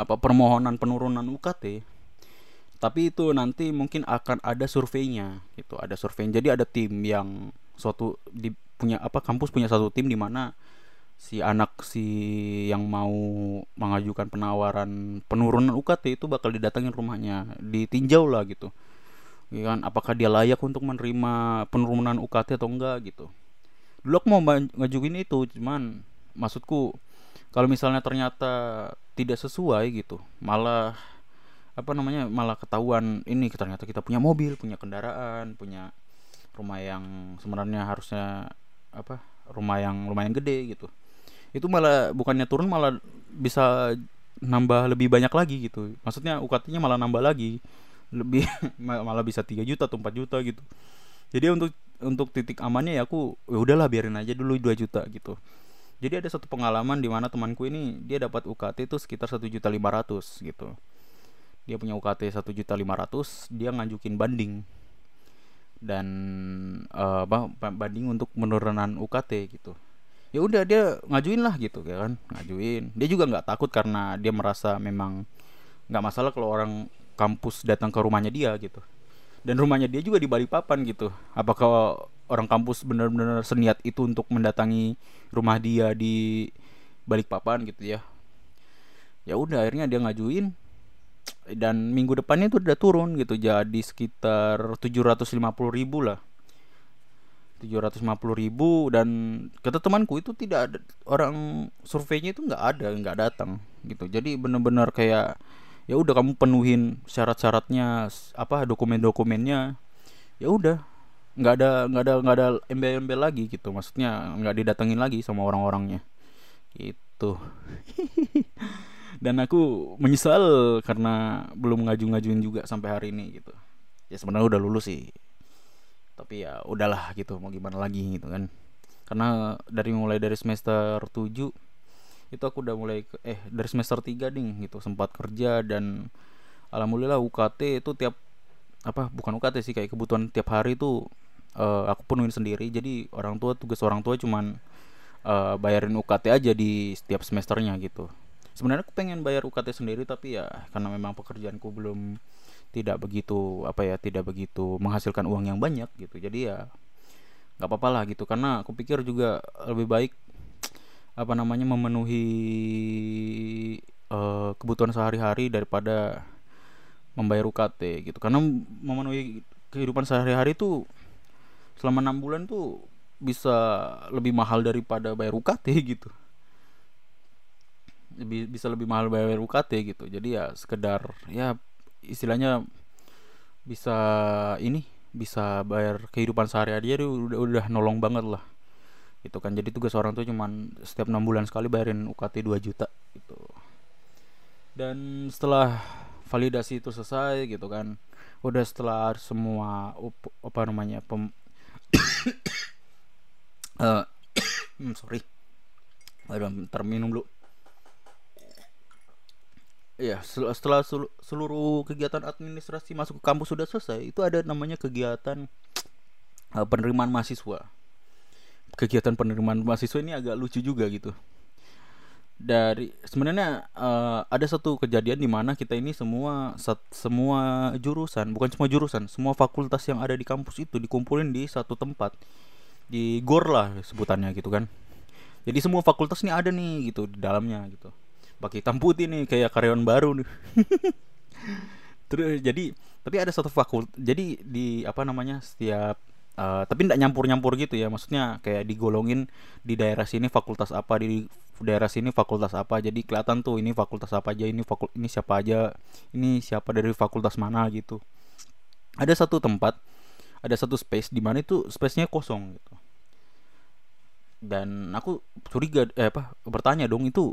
apa permohonan penurunan UKT tapi itu nanti mungkin akan ada surveinya gitu. Ada survei jadi ada tim yang suatu di punya apa kampus punya satu tim di mana si anak si yang mau mengajukan penawaran penurunan UKT itu bakal didatangin rumahnya ditinjau lah gitu. Ya kan? Apakah dia layak untuk menerima penurunan UKT atau enggak gitu. Dulu aku mau ngajuin itu cuman maksudku kalau misalnya ternyata tidak sesuai gitu. Malah apa namanya malah ketahuan ini ternyata kita punya mobil punya kendaraan punya rumah yang sebenarnya harusnya apa rumah yang lumayan gede gitu. Itu malah bukannya turun malah bisa nambah lebih banyak lagi gitu. Maksudnya UKT-nya malah nambah lagi. Lebih malah bisa 3 juta atau 4 juta gitu. Jadi untuk untuk titik amannya ya aku ya udahlah biarin aja dulu 2 juta gitu jadi ada satu pengalaman di mana temanku ini dia dapat UKT itu sekitar satu juta lima ratus gitu. Dia punya UKT satu juta lima ratus dia ngajukin banding. Dan uh, banding untuk penurunan UKT gitu. Ya udah dia ngajuin lah gitu ya kan? Ngajuin. Dia juga nggak takut karena dia merasa memang nggak masalah kalau orang kampus datang ke rumahnya dia gitu. Dan rumahnya dia juga di Balikpapan gitu. Apakah orang kampus benar-benar seniat itu untuk mendatangi rumah dia di Balikpapan gitu ya. Ya udah akhirnya dia ngajuin. Dan minggu depannya itu udah turun gitu jadi sekitar 750 ribu lah. 750 ribu dan kata temanku itu tidak ada orang surveinya itu nggak ada nggak datang gitu. Jadi benar-benar kayak ya udah kamu penuhin syarat-syaratnya apa dokumen-dokumennya. Ya udah nggak ada nggak ada nggak ada embel-embel lagi gitu. Maksudnya nggak didatengin lagi sama orang-orangnya. Gitu. Dan aku menyesal karena belum ngaju-ngajuin juga sampai hari ini gitu. Ya sebenarnya udah lulus sih. Tapi ya udahlah gitu mau gimana lagi gitu kan. Karena dari mulai dari semester 7 itu aku udah mulai eh dari semester 3 nih gitu sempat kerja dan alhamdulillah UKT itu tiap apa bukan UKT sih kayak kebutuhan tiap hari itu uh, aku penuhin sendiri. Jadi orang tua tugas orang tua cuman uh, bayarin UKT aja di setiap semesternya gitu. Sebenarnya aku pengen bayar UKT sendiri tapi ya karena memang pekerjaanku belum tidak begitu apa ya tidak begitu menghasilkan uang yang banyak gitu. Jadi ya nggak apa-apa lah gitu. Karena aku pikir juga lebih baik apa namanya memenuhi uh, kebutuhan sehari-hari daripada membayar UKT gitu. Karena memenuhi kehidupan sehari-hari tuh selama enam bulan tuh bisa lebih mahal daripada bayar UKT gitu. Bisa lebih mahal bayar UKT gitu. Jadi ya sekedar ya istilahnya bisa ini bisa bayar kehidupan sehari-hari udah udah nolong banget lah. Itu kan. Jadi tugas orang tuh cuman setiap enam bulan sekali bayarin UKT 2 juta gitu. Dan setelah validasi itu selesai gitu kan udah setelah semua apa namanya pem uh, sorry. Aduh terminum dulu. Iya, setelah seluruh kegiatan administrasi masuk ke kampus sudah selesai, itu ada namanya kegiatan uh, penerimaan mahasiswa. Kegiatan penerimaan mahasiswa ini agak lucu juga gitu dari sebenarnya uh, ada satu kejadian di mana kita ini semua sat, semua jurusan bukan semua jurusan semua fakultas yang ada di kampus itu dikumpulin di satu tempat. Di gor lah sebutannya gitu kan. Jadi semua fakultas ini ada nih gitu di dalamnya gitu. Pakai hitam putih nih kayak karyawan baru nih. Terus jadi tapi ada satu fakultas jadi di apa namanya setiap uh, tapi tidak nyampur nyampur gitu ya maksudnya kayak digolongin di daerah sini fakultas apa di daerah sini fakultas apa. Jadi kelihatan tuh ini fakultas apa aja ini fakul ini siapa aja ini siapa dari fakultas mana gitu. Ada satu tempat ada satu space di mana itu space-nya kosong gitu. Dan aku curiga eh apa bertanya dong itu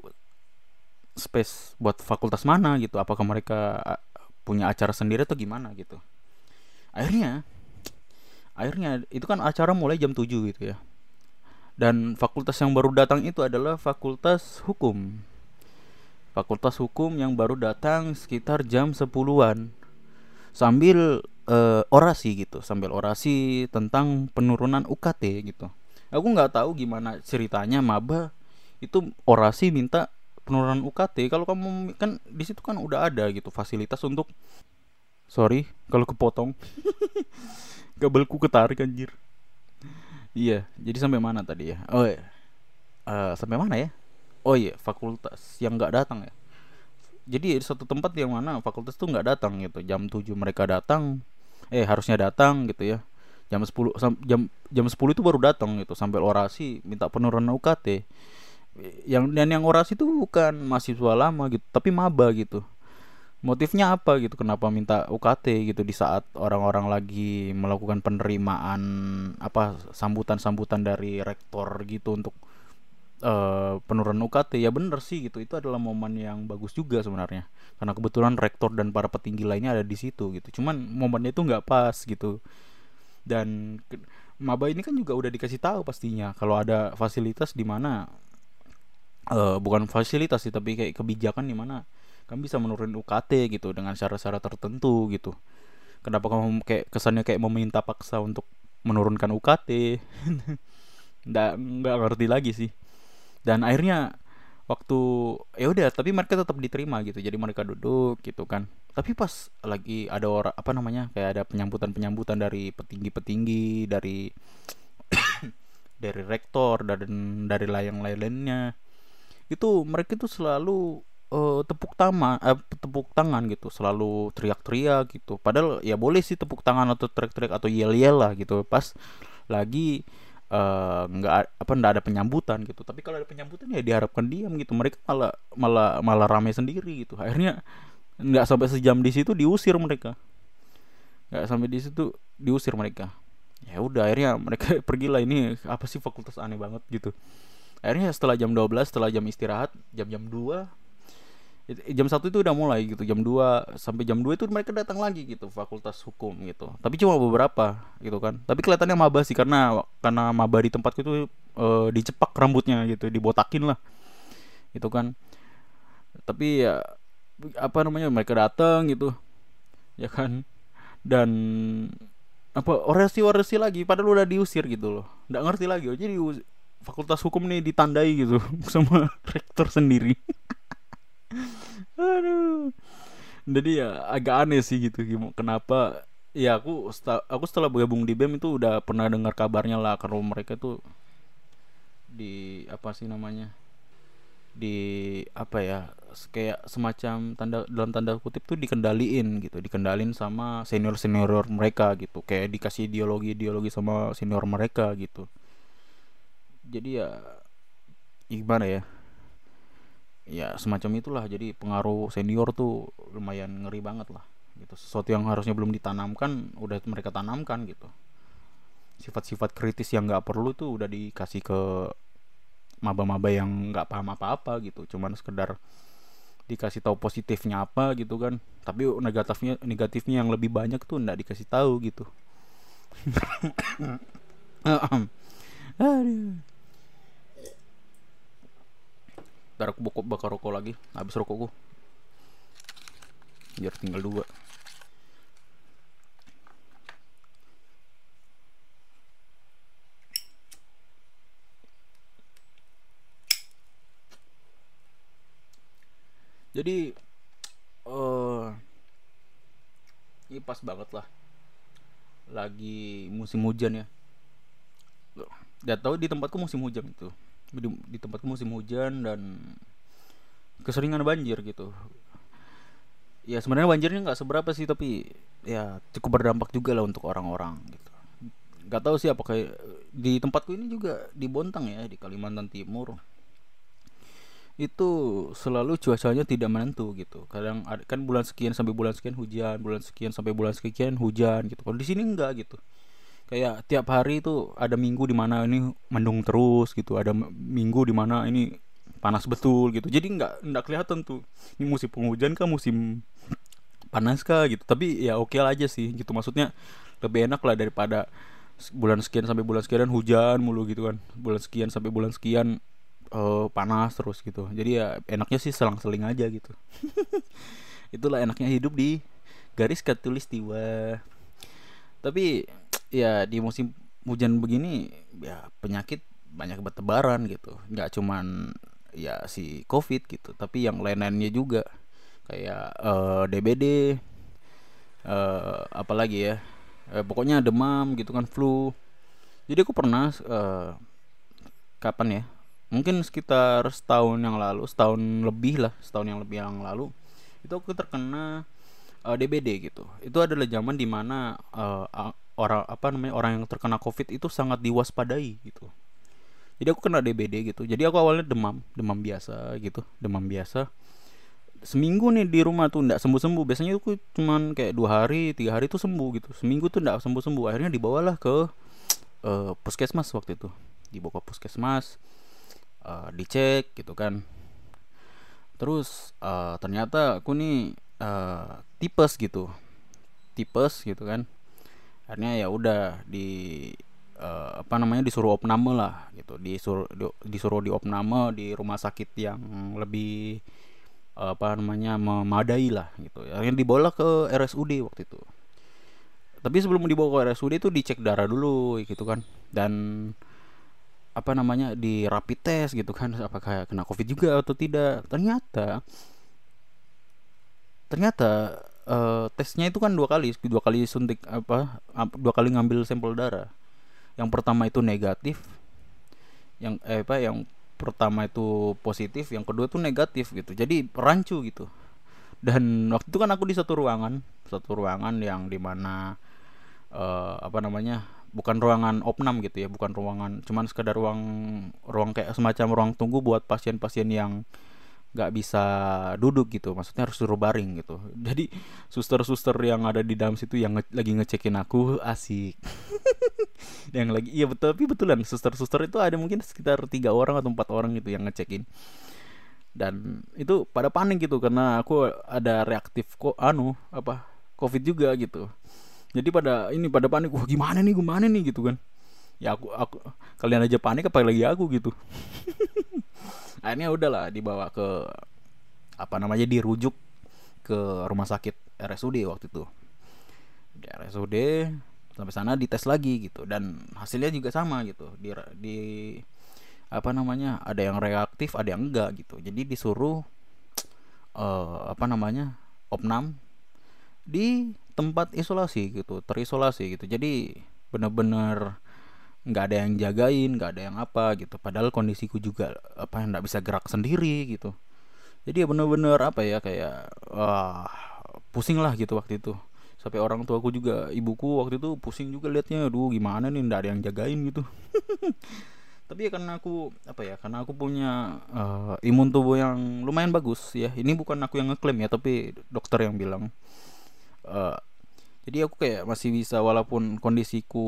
space buat fakultas mana gitu? Apakah mereka punya acara sendiri atau gimana gitu? Akhirnya akhirnya itu kan acara mulai jam 7 gitu ya. Dan fakultas yang baru datang itu adalah fakultas hukum. Fakultas hukum yang baru datang sekitar jam 10-an sambil uh, orasi gitu sambil orasi tentang penurunan UKT gitu. Aku nggak tahu gimana ceritanya maba. Itu orasi minta penurunan UKT kalau kamu kan di situ kan udah ada gitu fasilitas untuk sorry kalau kepotong kabelku ketarik anjir. Iya jadi sampai mana tadi ya? Oh iya. uh, sampai mana ya? Oh iya fakultas yang nggak datang ya? Jadi satu tempat yang mana fakultas tuh nggak datang gitu. Jam 7 mereka datang eh harusnya datang gitu ya. Jam 10 jam jam 10 itu baru datang gitu. Sampai orasi minta penurunan UKT yang dan yang orasi itu bukan mahasiswa lama gitu tapi maba gitu motifnya apa gitu? Kenapa minta UKT gitu di saat orang-orang lagi melakukan penerimaan apa sambutan-sambutan dari rektor gitu untuk uh, penurunan UKT ya bener sih gitu itu adalah momen yang bagus juga sebenarnya. Karena kebetulan rektor dan para petinggi lainnya ada di situ gitu. Cuman momennya itu nggak pas gitu. Dan maba ini kan juga udah dikasih tahu pastinya kalau ada fasilitas di mana uh, bukan fasilitas sih tapi kayak kebijakan di mana kamu bisa menurunkan UKT gitu dengan syarat-syarat tertentu gitu. Kenapa kamu kayak kesannya kayak meminta paksa untuk menurunkan UKT nggak nggak ngerti lagi sih. Dan akhirnya waktu ya udah tapi mereka tetap diterima gitu. Jadi mereka duduk gitu kan. Tapi pas lagi ada orang apa namanya kayak ada penyambutan penyambutan dari petinggi petinggi dari dari rektor dan dari layang lainnya itu mereka itu selalu uh, tepuk tangan uh, tepuk tangan gitu selalu teriak-teriak gitu. Padahal ya boleh sih tepuk tangan atau teriak-teriak atau yel-yel lah gitu. Pas lagi eh, nggak uh, apa nggak ada penyambutan gitu. Tapi kalau ada penyambutan ya diharapkan diam gitu. Mereka malah malah malah rame sendiri gitu. Akhirnya nggak sampai sejam di situ diusir mereka. Nggak sampai di situ diusir mereka. Ya udah akhirnya mereka pergilah ini apa sih fakultas aneh banget gitu. Akhirnya setelah jam 12 setelah jam istirahat jam-jam 2 jam satu itu udah mulai gitu jam 2 sampai jam 2 itu mereka datang lagi gitu fakultas hukum gitu. Tapi cuma beberapa gitu kan. Tapi kelihatannya maba sih karena karena maba di tempatku itu e, dicepak rambutnya gitu dibotakin lah. Itu kan. Tapi ya apa namanya mereka datang gitu ya kan. Dan apa orasi orasi lagi padahal udah diusir gitu loh. Nggak ngerti lagi oh, jadi fakultas hukum nih ditandai gitu sama rektor sendiri aduh. Jadi ya agak aneh sih gitu kenapa ya aku aku setelah bergabung di BEM itu udah pernah dengar kabarnya lah kalau mereka tuh di apa sih namanya di apa ya kayak semacam tanda dalam tanda kutip tuh dikendaliin gitu dikendalin sama senior senior mereka gitu kayak dikasih ideologi ideologi sama senior mereka gitu. Jadi ya gimana ya ya semacam itulah. Jadi pengaruh senior tuh lumayan ngeri banget lah gitu. Sesuatu yang harusnya belum ditanamkan udah mereka tanamkan gitu. Sifat-sifat kritis yang nggak perlu tuh udah dikasih ke maba-maba yang nggak paham apa-apa gitu. Cuman sekedar dikasih tahu positifnya apa gitu kan. Tapi negatifnya negatifnya yang lebih banyak tuh nggak dikasih tahu gitu. Aduh Ntar aku buka bakar rokok lagi. Habis rokokku Biar tinggal dua. Jadi uh, Ini pas banget lah. Lagi musim hujan ya. Gak tau di tempatku musim hujan itu di, di tempatku musim hujan dan keseringan banjir gitu. Ya sebenarnya banjirnya nggak seberapa sih tapi ya cukup berdampak juga lah untuk orang-orang gitu. Nggak tahu sih apakah di tempatku ini juga di Bontang ya di Kalimantan Timur. Itu selalu cuacanya tidak menentu gitu. Kadang kan bulan sekian sampai bulan sekian hujan bulan sekian sampai bulan sekian hujan gitu. Kalau di sini enggak gitu kayak tiap hari itu ada minggu di mana ini mendung terus gitu ada minggu di mana ini panas betul gitu. Jadi nggak nggak kelihatan tuh ini musim penghujan kah musim panas kah gitu. Tapi ya oke okay aja sih gitu maksudnya lebih enak lah daripada bulan sekian sampai bulan sekian hujan mulu gitu kan. Bulan sekian sampai bulan sekian uh, panas terus gitu. Jadi ya enaknya sih selang-seling aja gitu. Itulah enaknya hidup di garis katulistiwa. Tapi ya di musim hujan begini ya penyakit banyak bertebaran gitu. Nggak cuman ya si covid gitu tapi yang lain-lainnya juga. Kayak uh, eh, DBD uh, eh, apalagi ya uh, pokoknya demam gitu kan flu. Jadi aku pernah uh, kapan ya mungkin sekitar setahun yang lalu setahun lebih lah setahun yang lebih yang lalu itu aku terkena uh, DBD gitu. Itu adalah zaman di mana uh, orang apa namanya orang yang terkena covid itu sangat diwaspadai gitu. Jadi aku kena DBD gitu. Jadi aku awalnya demam demam biasa gitu. Demam biasa. Seminggu nih di rumah tuh ndak sembuh sembuh biasanya aku cuman kayak dua hari tiga hari tuh sembuh gitu. Seminggu tuh ndak sembuh sembuh akhirnya dibawalah ke uh, puskesmas waktu itu. Dibawa ke puskesmas uh, dicek gitu kan. Terus uh, ternyata aku nih uh, tipes gitu. Tipes gitu kan akhirnya ya udah di uh, apa namanya disuruh opname lah gitu. Disuruh di, disuruh di opname di rumah sakit yang lebih apa namanya memadai lah gitu. Yang dibawa ke RSUD waktu itu. Tapi sebelum dibawa ke RSUD itu dicek darah dulu gitu kan. Dan apa namanya di rapid test gitu kan apakah kena covid juga atau tidak. Ternyata ternyata uh, tesnya itu kan dua kali dua kali suntik apa dua kali ngambil sampel darah. Yang pertama itu negatif yang eh, apa yang pertama itu positif yang kedua itu negatif gitu. Jadi rancu gitu. Dan waktu itu kan aku di satu ruangan satu ruangan yang di mana uh, apa namanya bukan ruangan opnam gitu ya bukan ruangan cuman sekedar ruang ruang kayak semacam ruang tunggu buat pasien-pasien yang nggak bisa duduk gitu maksudnya harus suruh baring gitu. Jadi suster-suster yang ada di dalam situ yang nge lagi ngecekin aku asik. Yang lagi iya betul tapi betulan suster-suster itu ada mungkin sekitar tiga orang atau empat orang gitu yang ngecekin. Dan itu pada panik gitu karena aku ada reaktif kok anu apa covid juga gitu. Jadi pada ini pada panik wah gimana nih gimana nih? gitu kan. Ya aku aku kalian aja panik apa lagi aku gitu akhirnya udahlah dibawa ke apa namanya dirujuk ke rumah sakit RSUD waktu itu. Di RSUD sampai sana dites lagi gitu. Dan hasilnya juga sama gitu. Di di apa namanya ada yang reaktif ada yang enggak gitu. Jadi disuruh uh, apa namanya opnam di tempat isolasi gitu terisolasi gitu. Jadi bener-bener nggak ada yang jagain nggak ada yang apa gitu. Padahal kondisiku juga apa yang nggak bisa gerak sendiri gitu. Jadi ya bener-bener apa ya kayak wah pusing lah gitu waktu itu. Sampai orang tua aku juga ibuku waktu itu pusing juga liatnya aduh gimana nih nggak ada yang jagain gitu. Tapi ya karena aku apa ya karena aku punya uh, imun tubuh yang lumayan bagus ya. Ini bukan aku yang ngeklaim ya tapi dokter yang bilang uh, jadi aku kayak masih bisa walaupun kondisiku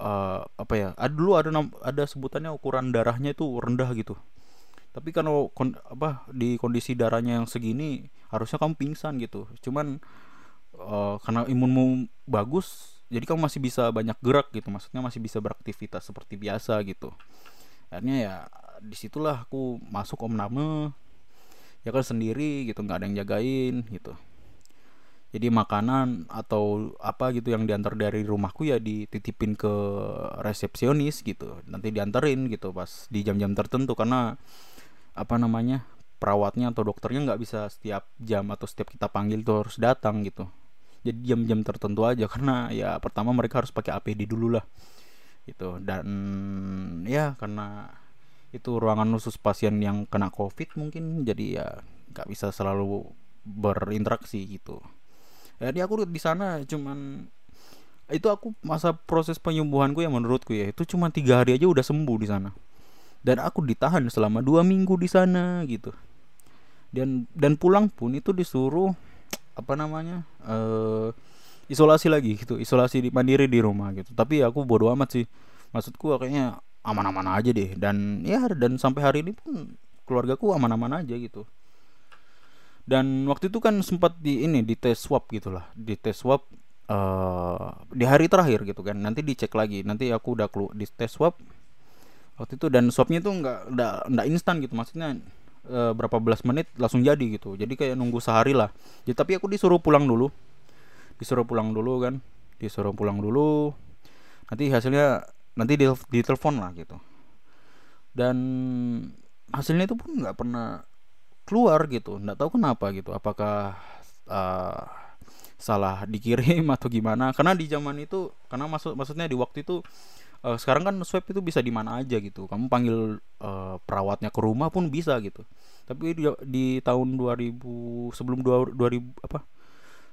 uh, apa ya ada dulu ada ada sebutannya ukuran darahnya itu rendah gitu. Tapi kon, apa di kondisi darahnya yang segini harusnya kamu pingsan gitu. Cuman uh, karena imunmu bagus jadi kamu masih bisa banyak gerak gitu. Maksudnya masih bisa beraktivitas seperti biasa gitu. Akhirnya ya di situlah aku masuk om nama ya kan sendiri gitu nggak ada yang jagain gitu jadi makanan atau apa gitu yang diantar dari rumahku ya dititipin ke resepsionis gitu. Nanti dianterin gitu pas di jam-jam tertentu karena apa namanya perawatnya atau dokternya nggak bisa setiap jam atau setiap kita panggil tuh harus datang gitu. Jadi jam-jam tertentu aja karena ya pertama mereka harus pakai APD dulu lah gitu. Dan ya karena itu ruangan khusus pasien yang kena covid mungkin jadi ya nggak bisa selalu berinteraksi gitu jadi aku di sana cuman itu aku masa proses penyembuhanku yang menurutku ya itu cuma tiga hari aja udah sembuh di sana. Dan aku ditahan selama dua minggu di sana gitu. Dan dan pulang pun itu disuruh apa namanya uh, isolasi lagi gitu isolasi di mandiri di rumah gitu. Tapi aku bodoh amat sih. Maksudku kayaknya aman-aman aja deh. Dan ya dan sampai hari ini pun keluargaku aman-aman aja gitu dan waktu itu kan sempat di ini di tes swab gitulah di tes swab uh, di hari terakhir gitu kan. Nanti dicek lagi. Nanti aku udah kelu di tes swab waktu itu. Dan swabnya itu nggak nggak instan gitu. Maksudnya uh, berapa belas menit langsung jadi gitu. Jadi kayak nunggu sehari lah. Jadi tapi aku disuruh pulang dulu. Disuruh pulang dulu kan. Disuruh pulang dulu. Nanti hasilnya nanti di, di telepon lah gitu. Dan hasilnya itu pun nggak pernah keluar gitu nggak tahu kenapa gitu apakah uh, salah dikirim atau gimana. Karena di zaman itu karena maksud maksudnya di waktu itu uh, sekarang kan swab itu bisa di mana aja gitu. Kamu panggil uh, perawatnya ke rumah pun bisa gitu. Tapi di, di tahun 2000 sebelum 2000 apa?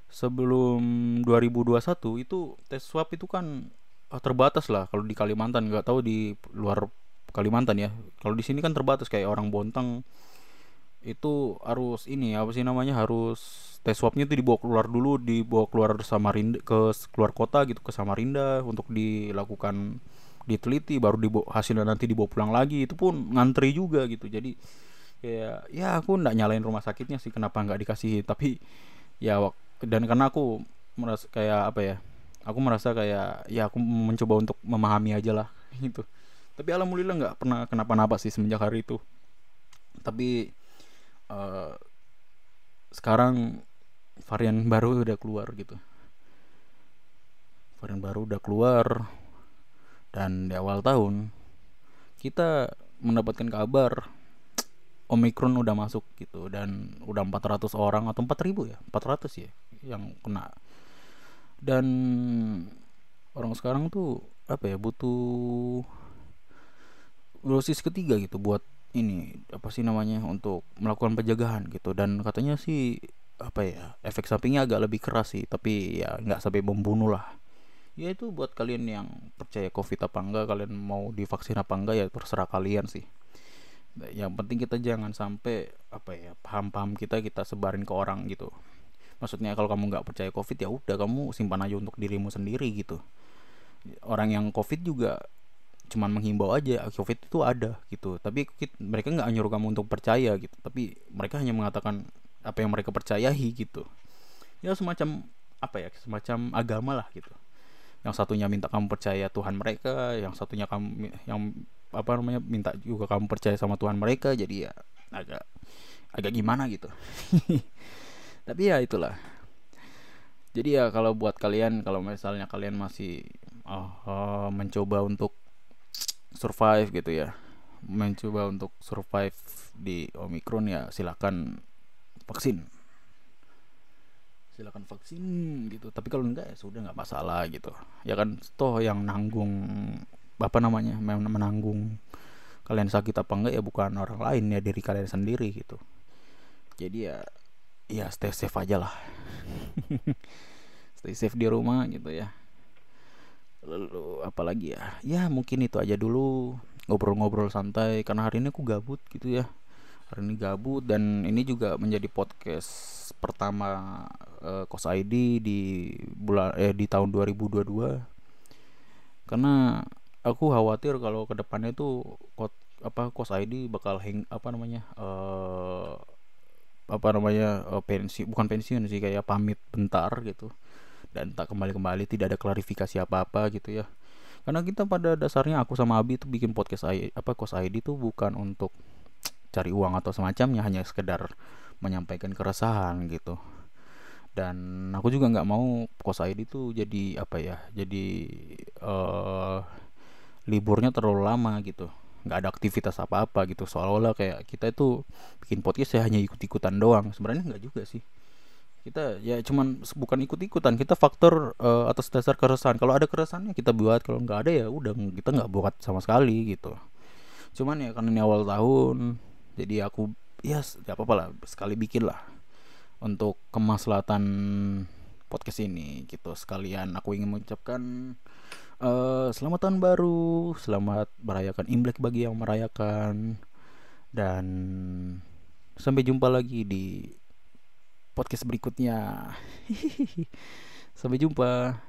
Sebelum 2021 itu tes swab itu kan uh, terbatas lah kalau di Kalimantan. Nggak tahu di luar Kalimantan ya. Kalau di sini kan terbatas kayak orang Bontang itu harus ini apa sih namanya harus tes swabnya itu dibawa keluar dulu dibawa keluar Samarinda ke keluar kota gitu ke Samarinda untuk dilakukan diteliti baru dibawa hasilnya nanti dibawa pulang lagi. Itu pun ngantri juga gitu. Jadi ya ya aku ndak nyalain rumah sakitnya sih kenapa nggak dikasih. Tapi ya dan karena aku merasa kayak apa ya aku merasa kayak ya aku mencoba untuk memahami aja lah gitu. Tapi alhamdulillah nggak pernah kenapa-napa sih semenjak hari itu. Tapi uh, sekarang varian baru udah keluar gitu. Varian baru udah keluar. Dan di awal tahun kita mendapatkan kabar Omikron udah masuk gitu. Dan udah 400 orang atau 4000 ya? 400 ya yang kena. Dan orang sekarang tuh apa ya butuh dosis ketiga gitu buat ini apa sih namanya untuk melakukan penjagaan gitu. Dan katanya sih apa ya efek sampingnya agak lebih keras sih tapi ya nggak sampai membunuh lah. Ya itu buat kalian yang percaya covid apa enggak kalian mau divaksin apa enggak ya terserah kalian sih. Yang penting kita jangan sampai apa ya paham-paham kita kita sebarin ke orang gitu. Maksudnya kalau kamu nggak percaya covid ya udah kamu simpan aja untuk dirimu sendiri gitu. Orang yang covid juga cuman menghimbau aja covid itu ada gitu. Tapi mereka nggak nyuruh kamu untuk percaya gitu. Tapi mereka hanya mengatakan apa yang mereka percayai gitu. Ya semacam apa ya semacam agama lah gitu. Yang satunya minta kamu percaya Tuhan mereka yang satunya kamu yang apa namanya minta juga kamu percaya sama Tuhan mereka jadi ya agak agak gimana gitu. Tapi ya itulah. Jadi ya kalau buat kalian kalau misalnya kalian masih uh, uh, mencoba untuk survive gitu ya. Mencoba untuk survive di omikron ya silakan vaksin. Silakan vaksin gitu. Tapi kalau enggak ya sudah nggak masalah gitu. Ya kan toh yang nanggung apa namanya menanggung kalian sakit apa enggak ya bukan orang lain ya diri kalian sendiri gitu. Jadi ya ya stay safe aja lah. Stay safe di rumah gitu ya lalu apalagi ya? Ya mungkin itu aja dulu. Ngobrol-ngobrol santai karena hari ini aku gabut gitu ya. Hari ini gabut dan ini juga menjadi podcast pertama uh, kos ID di bulan eh di tahun 2022 karena aku khawatir kalau ke depannya itu kot apa kos ID bakal hang apa namanya uh, apa namanya uh, pensi bukan pensiun sih kayak pamit bentar gitu dan tak kembali kembali tidak ada klarifikasi apa apa gitu ya. Karena kita pada dasarnya aku sama Abi itu bikin podcast I, apa kos ID itu bukan untuk cari uang atau semacamnya hanya sekedar menyampaikan keresahan gitu. Dan aku juga nggak mau kos ID itu jadi apa ya jadi uh, liburnya terlalu lama gitu. Nggak ada aktivitas apa-apa gitu. Seolah-olah kayak kita itu bikin podcast ya hanya ikut-ikutan doang. Sebenarnya nggak juga sih kita ya cuman bukan ikut-ikutan kita faktor uh, atas dasar keresahan. Kalau ada keresahannya kita buat kalau nggak ada ya udah kita nggak buat sama sekali gitu. Cuman ya karena ini awal tahun jadi aku ya nggak apa-apa lah sekali bikin lah untuk kemaslahatan podcast ini gitu sekalian. Aku ingin mengucapkan uh, selamat tahun baru selamat merayakan imlek bagi yang merayakan. Dan sampai jumpa lagi di podcast berikutnya. Sampai jumpa.